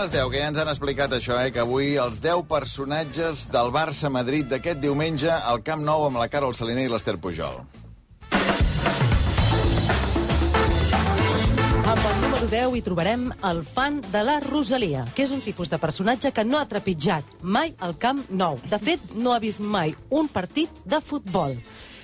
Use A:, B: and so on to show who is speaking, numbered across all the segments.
A: les 10, que ja ens han explicat això, eh? que avui els 10 personatges del Barça-Madrid d'aquest diumenge al Camp Nou amb la Carol Saliner i l'Ester Pujol.
B: Amb el número 10 hi trobarem el fan de la Rosalia, que és un tipus de personatge que no ha trepitjat mai al Camp Nou. De fet, no ha vist mai un partit de futbol.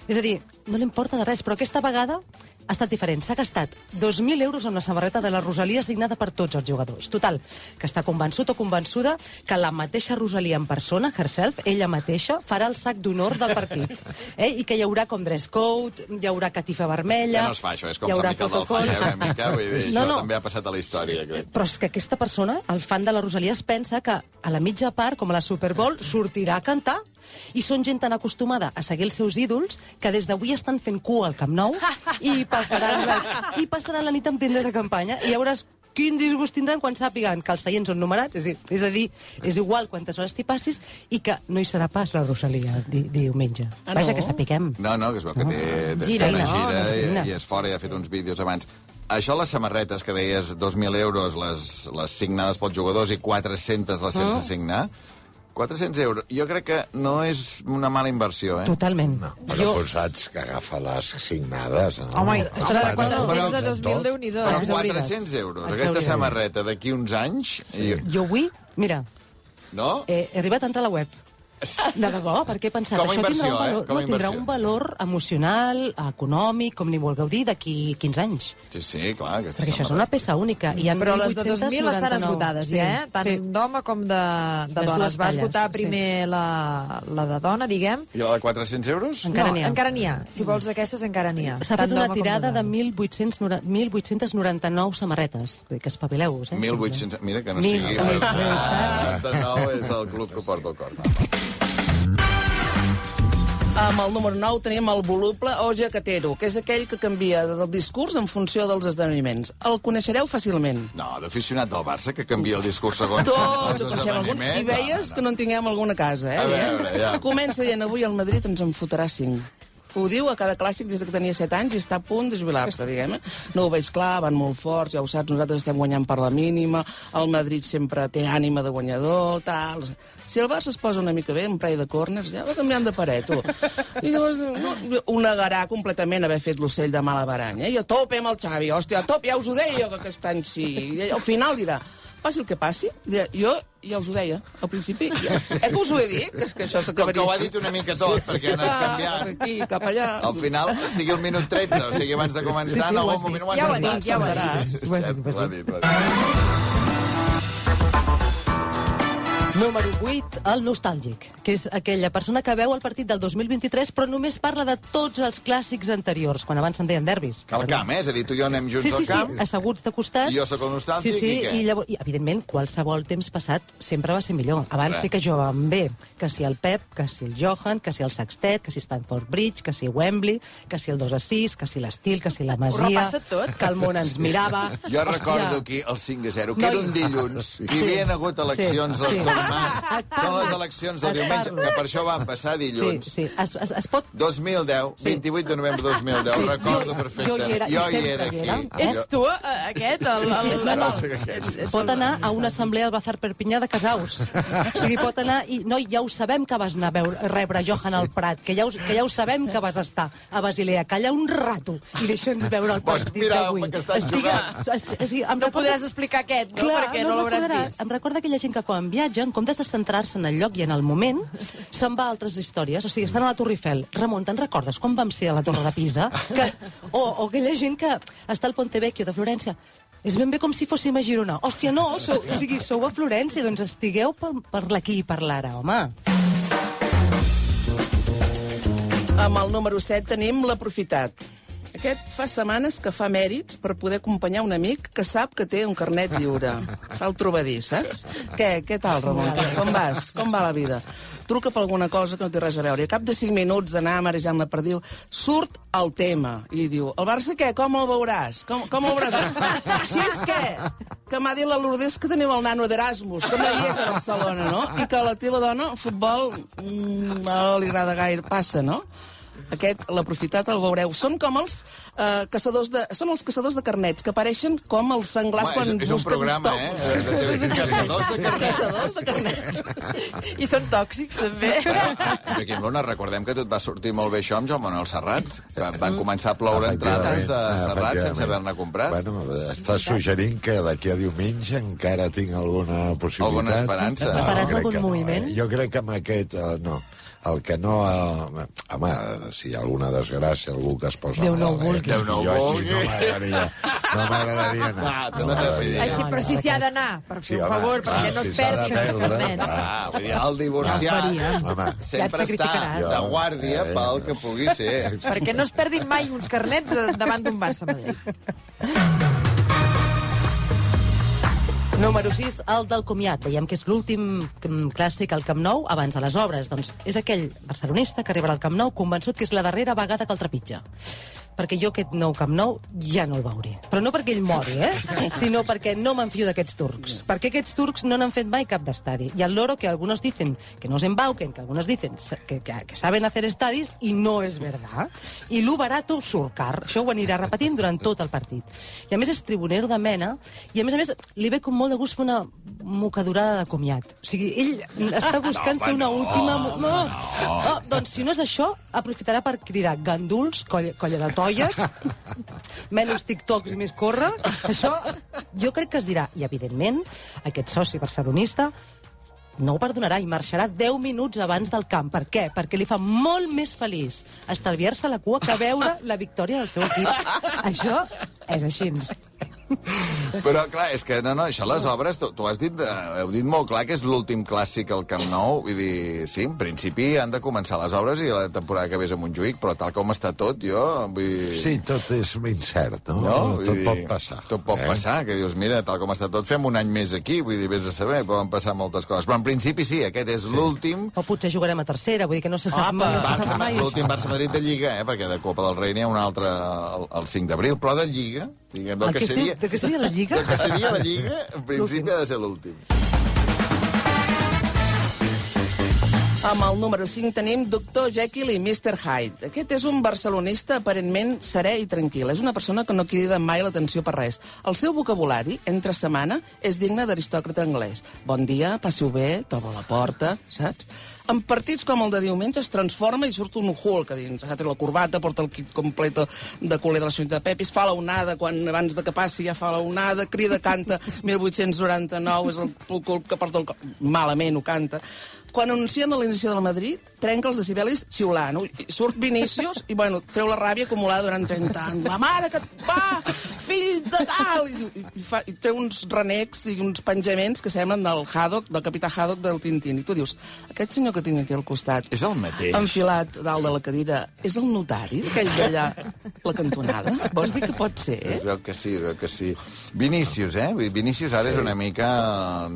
B: És a dir, no li importa de res, però aquesta vegada ha estat diferent. S'ha gastat 2.000 euros en la samarreta de la Rosalia signada per tots els jugadors. Total, que està convençut o convençuda que la mateixa Rosalia en persona, herself, ella mateixa, farà el sac d'honor del partit. Eh? I que hi haurà com dress code, hi haurà catifa vermella...
A: Ja no es fa això, és com Sant Miquel del. Falla, una mica, vull dir,
B: No,
A: això
B: no.
A: també ha passat a la història, crec.
B: Però és que aquesta persona, el fan de la Rosalia, es pensa que a la mitja part, com a la Super Bowl, sortirà a cantar. I són gent tan acostumada a seguir els seus ídols que des d'avui estan fent cua al Camp Nou i passaran la, i passaran la nit amb tenda de campanya i veuràs quin disgust tindran quan sàpiguen que els seients són numerats, és a dir, és, a dir, és igual quantes hores t'hi passis i que no hi serà pas la Rosalia di, diumenge.
C: Ah,
B: Vaja,
C: no?
B: que sapiguem.
A: No, no, que es veu que té, té
B: Gira,
A: una
B: no,
A: gira
B: no,
A: i, i és fora i ha fet uns vídeos abans. Això, les samarretes que deies, 2.000 euros les, les signades pels jugadors i 400 les sense
B: Mm.
A: signar, 400 euros. Jo crec que no és una mala inversió, eh?
B: Totalment.
D: No, però jo... saps que agafa les signades. No?
C: Home, estarà de
D: Quatre-
C: 400 a
D: però
C: 2.000, déu nhi
A: Però
B: Ens oblides.
A: 400 euros, aquesta samarreta d'aquí uns anys... I,
B: Jo avui, mira,
A: no?
B: eh, he arribat a entrar a la web. De debò, perquè he pensat,
A: Com a
B: això tindrà, un
A: eh?
B: valor,
A: a
B: no, tindrà un valor emocional, econòmic, com ni vulgueu dir, d'aquí 15 anys.
A: Sí, sí, clar.
B: Perquè això és una peça única. I hi ha
C: Però les de
B: 1899.
C: 2.000 estan esgotades, ja, eh? Tant
B: Sí.
C: d'home com de, de
B: Les
C: dona. Es va
B: talles,
C: esgotar
B: sí.
C: primer la, la de dona, diguem.
A: I la de 400 euros?
B: Encara
C: no,
B: n'hi ha.
C: encara n'hi ha. Si vols d'aquestes, encara n'hi ha.
B: S'ha fet una tirada de
C: dona.
B: 1.800 1.899 samarretes. Vull dir que espavileu-vos, eh?
A: 1.800... Mira, que no
B: Mil-
A: sigui...
B: Mil-
A: Ah, de nou és el club que porta el cor.
E: Amb el número 9 tenim el voluble o jaquetero, que és aquell que canvia del discurs en funció dels esdeveniments. El coneixereu fàcilment.
A: No, d'aficionat del Barça, que canvia el discurs segons
E: Tots ho coneixem algun, i veies que no en tinguem alguna casa, eh?
A: A veure, ja.
E: Comença dient, avui el Madrid ens en fotrà 5. Ho diu a cada clàssic des que tenia 7 anys i està a punt de jubilar-se, diguem. eh? No ho veig clar, van molt forts, ja ho saps, nosaltres estem guanyant per la mínima, el Madrid sempre té ànima de guanyador, tal... Si el Barça es posa una mica bé, en parell de corners, ja va canviant de paret, tu. I llavors no, ho negarà completament haver fet l'ocell de mala baranya. I a tope amb el Xavi, hòstia, tope, ja us ho deia que aquest any sí. I al final dirà, passi el que passi, jo ja us ho deia, al principi, ja, eh que us ho he dit, que, és que això
A: Com
E: s'acabaria...
A: que ho ha dit una mica tot, perquè ha anat
E: Cap
A: canviant.
E: aquí, cap allà.
A: Al final, sigui el minut 13, o sigui, abans de començar, en algun moment ho han
C: Ja ha dit, ja ho ha
E: dit.
A: Sí,
B: Ho has
A: sí,
B: dit, ho
A: ho ha
B: has
A: dit, ho ha dit.
B: Número 8, el nostàlgic, que és aquella persona que veu el partit del 2023 però només parla de tots els clàssics anteriors, quan abans se'n deien derbis.
A: Al camp, eh? És a dir, tu i jo anem junts
B: Sí, sí,
A: al
B: sí,
A: camp.
B: asseguts de costat.
A: I jo sóc el nostàlgic,
B: sí, sí,
A: i què?
B: I, llavors, I, evidentment, qualsevol temps passat sempre va ser millor. Abans
A: Res.
B: sí que jugàvem bé. Que si el Pep, que si el Johan, que si el Sextet, que si Stanford Bridge, que si Wembley, que si el 2 a 6, que si l'estil, que si la Masia...
C: repassa tot.
B: Que el món ens mirava.
A: Jo
B: Hòstia.
A: recordo aquí el 5 a 0, que
B: No,
A: era un dilluns, i hi havien hagut eleccions
B: Sí, sí.
A: Mas. Són les eleccions del
B: Et
A: diumenge, que per això van passar
B: Sí,
A: dilluns.
B: sí. Es, es, es pot
A: 2010,
B: Sí.
A: 28 de novembre de 2010,
B: Sí,
A: recordo
B: jo-
A: perfecte.
B: jo hi era, i
A: jo hi era
B: hi
A: aquí.
B: era.
C: Ets tu, eh, aquest? El, el,
B: No, no.
C: Ets- ets
B: Pot anar a una assemblea al Bazar Perpinyà de Casaus. O sigui, pot anar i... No, ja ho sabem que vas anar a veure, a rebre Johan al Prat, que ja, ho, que ja ho sabem que vas estar a Basilea, calla un rato i deixa'ns veure el partit d'avui. Estic- est- o sigui, em
C: No
B: recorda-
C: podràs explicar aquest, no?
B: Clar,
C: Perquè no, l'hauràs
B: recordarà-
C: vist.
B: Em recorda aquella gent que quan viatja, en comptes de centrar-se en el lloc i en el moment, se'n va a altres històries. O sigui, estan a la Torre Eiffel. Ramon, te'n recordes quan vam ser a la Torre de Pisa? Que, o, o aquella gent que està al Ponte Vecchio de Florència. És ben bé com si fóssim a Girona. Hòstia, no, sou, o sigui, sou a Florència, doncs estigueu per, per l'aquí i per l'ara, home.
E: Amb el número 7 tenim l'aprofitat. Aquest fa setmanes que fa mèrits per poder acompanyar un amic que sap que té un carnet lliure. Fa el trobadís, saps? Què, què tal, Ramon? Com vas? Com va la vida? Truca per alguna cosa que no té res a veure. I a cap de 5 minuts d'anar marejant la perdiu, surt el tema. I diu, el Barça què? Com el veuràs? Com, com el veuràs? Si és que, que m'ha dit la Lourdes que teniu el nano d'Erasmus, que no hi és a Barcelona, no? I que la teva dona, el futbol, mm, no li agrada gaire. Passa, no? Aquest, l'aprofitat, el veureu. Són com els eh, caçadors de... Són els caçadors de carnets, que apareixen com els senglars
A: Home,
E: quan
A: és, és un
E: busquen
A: programa,
E: tocs.
A: eh? Caçadors de carnets.
E: Caçadors de carnets.
C: I són tòxics, també.
A: Joaquim Luna, recordem que tot va sortir molt bé això amb Joan Manuel Serrat. Que van començar a ploure entrades de Serrat sense haver-ne comprat.
D: Bueno, estàs suggerint que d'aquí a diumenge encara tinc alguna possibilitat.
A: Alguna esperança.
D: No,
B: Faràs
D: crec
B: algun
D: que no,
B: moviment?
D: eh? Jo crec que amb aquest, uh, no. El que no... Uh, home, si hi ha alguna desgràcia, algú que es posa
B: Déu no ho vulgui.
D: eh?
A: Déu no ho vulgui.
D: no m'agradaria no m'agradaria anar.
A: Ah, tu no t'agradaria.
C: Així, però si s'hi ha d'anar, per
D: Sí, home,
C: favor,
D: clar,
C: perquè no
D: si
C: es perdin els carnets.
D: clar.
A: Ah, vull dir, el divorciat
D: Home,
A: sempre
B: Ja
A: està de guàrdia
D: Eh.
A: pel que pugui ser.
C: Perquè no es perdin mai uns carnets davant d'un Barça Madrid.
B: Número 6, el del comiat. Veiem que és l'últim mm, clàssic al Camp Nou abans de les obres. Doncs és aquell barcelonista que arribarà al Camp Nou convençut que és la darrera vegada que el trepitja. Perquè jo aquest nou Camp Nou ja no el veuré. Però no perquè ell mori, eh? Sinó perquè no m'enfio d'aquests turcs. Perquè aquests turcs no n'han fet mai cap d'estadi. Y al loro que algunos dicen que no se embauquen, que algunos dicen que, que, que saben hacer estadis, i no és verdad. I lo barato surt car. Això ho anirà repetint durant tot el partit. I a més és tribunero de mena, i a més a més li ve com molt de gust fer una mocadurada de comiat. O sigui, ell està buscant fer una última... mo- No, no. doncs si no és això, aprofitarà per cridar ganduls, colla, colla de tolles, menys tiktoks i més córrer. Això jo crec que es dirà. I, evidentment, aquest soci barcelonista no ho perdonarà i marxarà 10 minuts abans del camp. Per què? Perquè li fa molt més feliç estalviar-se la cua que veure la victòria del seu equip. Això és així.
A: Però, clar, és que, no, no, això, les obres, tu, tu has dit, eh, heu dit molt clar que és l'últim clàssic al Camp Nou, vull dir, sí, en principi han de començar les obres i la temporada que ve és a Montjuïc, però tal com està tot, jo, vull dir...
D: Sí, tot és incert, no?
A: No?
D: Tot
A: dir,
D: pot passar.
A: Tot pot
D: eh?
A: passar, que dius, mira, tal com està tot, fem un any més aquí, vull dir, vés a saber, poden passar moltes coses. Però en principi sí, aquest és sí. l'últim
B: O potser jugarem a tercera, vull dir que no se sap
A: Apa,
B: mai. No se
A: Barça,
B: sap mai
A: l'últim. Barça-Madrid de Lliga, eh? perquè de Copa del Rei n'hi ha un altre el, el 5 d'abril, però de Lliga, diguem, del
B: El
A: que,
B: que
A: seria...
B: de que seria la Lliga?
A: Del que seria la Lliga, en principi ha de ser l'últim.
E: Amb el número 5 tenim Dr. Jekyll i Mr. Hyde. Aquest és un barcelonista aparentment serè i tranquil. És una persona que no crida mai l'atenció per res. El seu vocabulari, entre setmana, és digne d'aristòcrata anglès. Bon dia, passi-ho bé, toca la porta, saps? En partits com el de diumenge es transforma i surt un Hulk a dins. Ha tret la corbata, porta el kit complet de culer de la senyora Pepis, fa la onada quan abans de que passi ja fa la onada, crida, canta 1899, és el cul que porta el. Malament ho canta. Quan anuncien l'inici del Madrid, trenca els decibelis xiulant. Ui, i Surt Vinícius i, bueno, treu la ràbia acumulada durant 30 anys. La mare que et va, fill de tal! I, i, i, fa, I treu uns renecs i uns penjaments que semblen del Haddock, del capità Haddock del Tintín. I tu dius, aquest senyor que tinc aquí al costat,
A: És el mateix.
E: enfilat dalt de la cadira, és el notari d'aquell d'allà, la cantonada? Vols dir que pot ser, eh?
A: Es veu que sí, es veu que sí. Vinícius, eh? Vinícius ara sí. és una mica...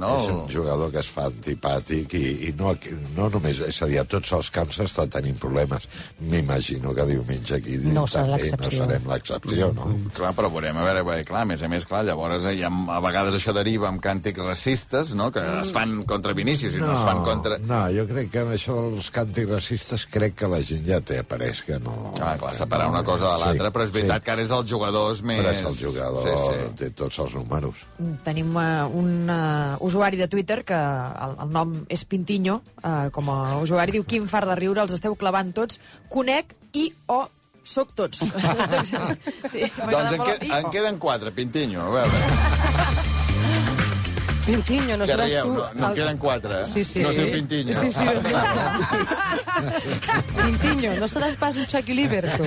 A: No?
D: És un jugador que es fa antipàtic i, i no, no només, és a dir, a tots els camps està tenint problemes. M'imagino que diumenge aquí
B: No serà
D: també
B: l'excepció.
D: no serem l'excepció, no?
A: Clar, però veurem, a veure, bé, clar, a més a més, clar, llavors eh, hi ha, a vegades això deriva amb càntics racistes, no?, que es fan contra Vinícius i no, es fan contra...
D: no, jo crec que amb això dels càntics racistes crec que la gent ja té après que no...
A: Clar, clar, separar una cosa de l'altra, però és veritat que ara és dels jugadors més...
D: Però és el jugador,
A: Sí, sí.
D: té tots els números.
C: Tenim uh, un uh, usuari de Twitter que el, el nom és Pintinho, uh, com a usuari, diu quin far de riure, els esteu clavant tots, conec i o soc tots. sí,
A: Doncs en, que, en queden quatre, Pintinho, a veure.
B: Pintinho, no
A: que
B: seràs
A: rieu,
B: tu...
A: no, no
B: el-
A: queden quatre, eh?
B: Sí, sí.
A: No es diu Pintinho.
B: Sí, sí. Pintinho, no seràs pas un Chucky Liver, tu.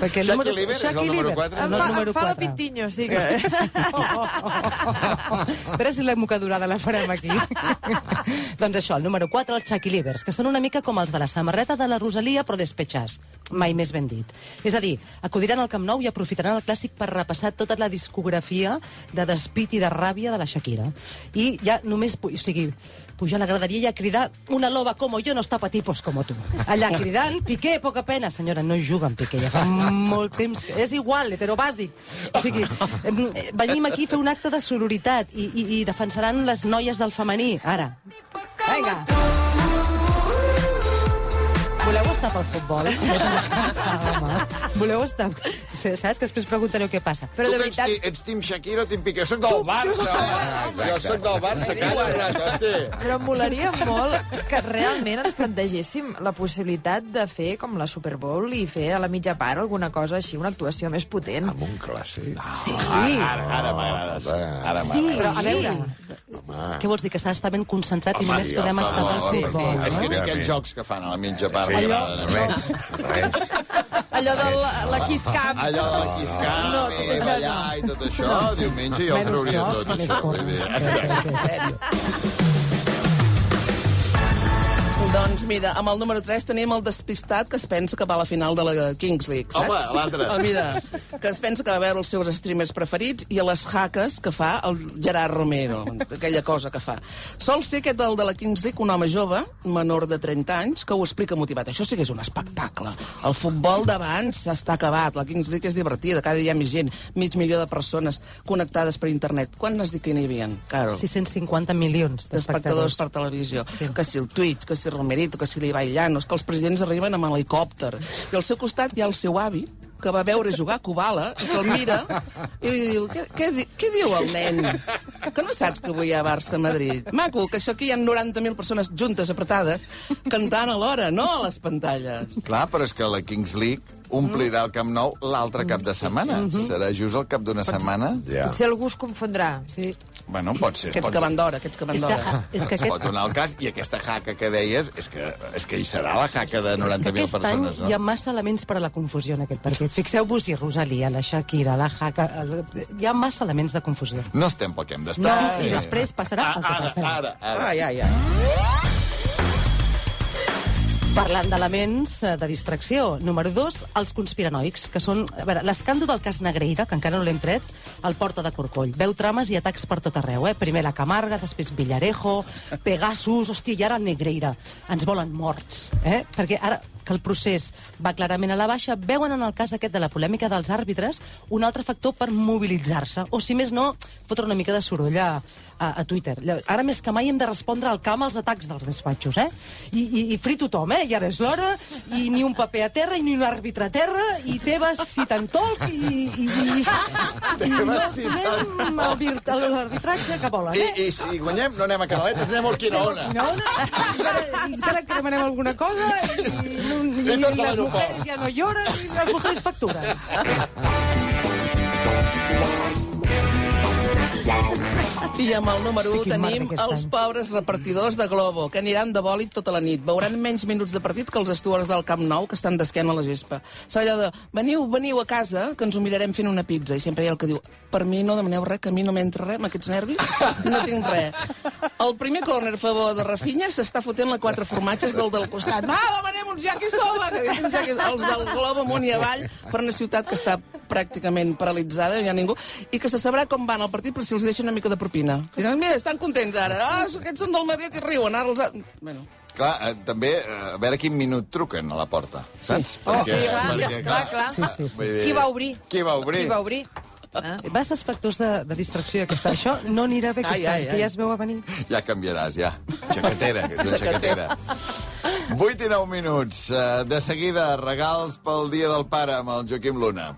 B: Perquè el
A: Chucky
B: número-
A: Liver és el
B: Chucky
A: número
B: Liver,
A: quatre?
B: no
C: Em
B: el
C: fa,
B: número
C: em fa la
B: 4.
C: Pintinho, sí que...
B: A veure si la mocadurada la farem aquí. doncs això, el número 4, els Chucky Livers, que són una mica com els de la samarreta de la Rosalia, però despechats. Mai més ben dit. És a dir, acudiran al Camp Nou i aprofitaran el clàssic per repassar tota la discografia de despit i de ràbia de la Shakira. I ja només, o sigui, pujar a la graderia i a cridar una loba como yo no está pa tipos como tú. Allà cridant, Piqué, poca pena. Senyora, no juga amb Piqué, ja fa molt temps. que- És igual, heterobàsic. O sigui, venim aquí a fer un acte de sororitat i, i, i defensaran les noies del femení, ara. Vinga. Voleu estar pel futbol? Ah, home. Voleu estar... Saps que després preguntareu què passa.
C: Però de
A: tu que ets,
C: veritat,
A: ti- ets Tim Shakira o Tim Piqué? Soc del Barça. Jo soc del Barça, rato, hosti.
C: però em molaria molt que realment ens plantegéssim la possibilitat de fer com la Super Bowl i fer a la mitja part alguna cosa així, una actuació més potent.
D: Amb un clàssic.
C: Sí,
A: Ara, ara m'agrades. Ara
C: sí,
A: m'agrades.
C: però a veure,
D: Home,
B: Què vols dir, que s'ha d'estar ben concentrat i
D: Home,
B: només
D: ja
B: podem
D: fa
B: estar pel futbol?
A: És que
B: no?
A: ni aquells jocs que fan a la mitja part
D: sí,
A: m'agraden. a mi.
D: res, res.
C: allò de la, la Kiss Camp.
A: Allò del quiscam
C: No,
A: i
C: tot això
A: ballar i tot això, diumenge jo ho
B: Menys
A: trauria
B: jocs,
A: tot, això. vull dir.
E: Sèrio. Doncs mira, amb el número 3 tenim el despistat que es pensa que va a la final de la Kings League, saps?
A: Home, l'altre.
E: Oh, mira, que es pensa que va veure els seus streamers preferits i a les haques que fa el Gerard Romero, aquella cosa que fa. Sol ser aquest el de la Kings League un home jove, menor de 30 anys, que ho explica motivat. Això sí que és un espectacle. El futbol d'abans està acabat, la Kings League és divertida, cada dia hi ha més gent, mig milió de persones connectades per internet. Quan has dit que n'hi havia, Carol?
B: 650 milions
E: d'espectadors
B: d'espectadors.
E: per televisió.
B: Sí.
E: Que si el Twitch, que si Romerito, que si l'Ibai Llanos, que els presidents arriben amb helicòpter. I al seu costat hi ha el seu avi, que va veure jugar a Kubala, i se'l mira, i li diu, què, què, què diu el nen? Que no saps que avui hi ha Barça-Madrid? Maco, que això aquí hi ha 90.000 persones juntes, apretades, cantant alhora, no a les pantalles.
A: Clar, però és que la Kings League omplirà el Camp Nou l'altre cap de setmana. Serà just el cap d'una setmana?
D: Ja.
C: Potser algú es confondrà.
B: Sí.
A: Bueno, pot ser.
E: Aquests
A: pot...
E: que van d'hora, aquests que van
B: És que,
E: d'hora.
B: és que
A: Es
B: aquest,
A: pot donar el cas, i aquesta jaca que deies, és que, és que hi serà la jaca de
B: és que
A: 90.000
B: aquest any
A: persones, no?
B: hi ha massa elements per a la confusió en aquest partit. Fixeu-vos-hi, Rosalia, la Shakira, la Haka... el- Hi ha massa elements de confusió.
A: No estem pel que hem
B: No,
A: d'estar.
B: i després passarà el que
A: ara,
B: passarà.
A: ara, ara.
E: Ai, ai, ai.
B: Parlant d'elements eh, de distracció. Número dos, els conspiranoics, que són... A veure, l'escàndol del cas Negreira, que encara no l'hem tret, el porta de Corcoll. Veu trames i atacs per tot arreu, eh? Primer la Camarga, després Villarejo, Pegasus, hòstia, i ara Negreira. Ens volen morts, eh? Perquè ara que el procés va clarament a la baixa, veuen en el cas aquest de la polèmica dels àrbitres un altre factor per mobilitzar-se, o si més no, fotre una mica de soroll a, a, a Twitter. Ara més que mai hem de respondre al camp als atacs dels despatxos, eh? I, i, i fri tothom, eh? I ara és l'hora, i ni un paper a terra, i ni un àrbitre a terra, i Tebas si te'n tolc, i... i, i, i no anem al a l'arbitratge que volen,
A: I,
B: eh?
A: I si guanyem, no anem a Canaletes, anem a Urquinaona.
B: No, no, encara, encara que demanem alguna cosa i, no, i, les
A: l'aeroport.
B: mujeres ja no lloren i les mujeres facturen.
E: I amb el número 1
B: Hosti, quin
E: tenim els pobres repartidors de Globo, que aniran de bòlit tota la nit. Veuran menys minuts de partit que els estuars del Camp Nou, que estan d'esquena a la gespa. Serà allò de, veniu, veniu a casa, que ens ho mirarem fent una pizza. I sempre hi ha el que diu, per mi no demaneu res, que a mi no m'entra res, amb aquests nervis, no tinc res. El primer córner a favor de Rafinha s'està fotent la quatre formatges del del costat. Va, demanem uns yakisoba, que diuen yaki- els del Globo amunt i avall, per una ciutat que està pràcticament paralitzada, no hi ha ningú, i que se sabrà com van al partit per si els deixa una mica de propina. Diran, mira, estan contents ara. Ah, aquests són del Madrid i riuen, ara els... Ha... Bueno,
A: Clar, eh, també, eh, a veure quin minut truquen a la porta, saps?
C: Oh, sí, clar, clar, clar.
B: Sí, sí, sí.
A: vull dir,
C: Qui va obrir?
A: Qui va obrir?
C: Qui va obrir? Ah.
B: Vas factors de, de distracció aquesta. Això no anirà bé aquest
E: Ai, ai,
B: any, que ja es veu a venir.
A: Ja canviaràs, ja. Xacatera, que és una xacatera. 8 i 9 minuts. Eh, De seguida, regals pel Dia del Pare amb el Joaquim Luna.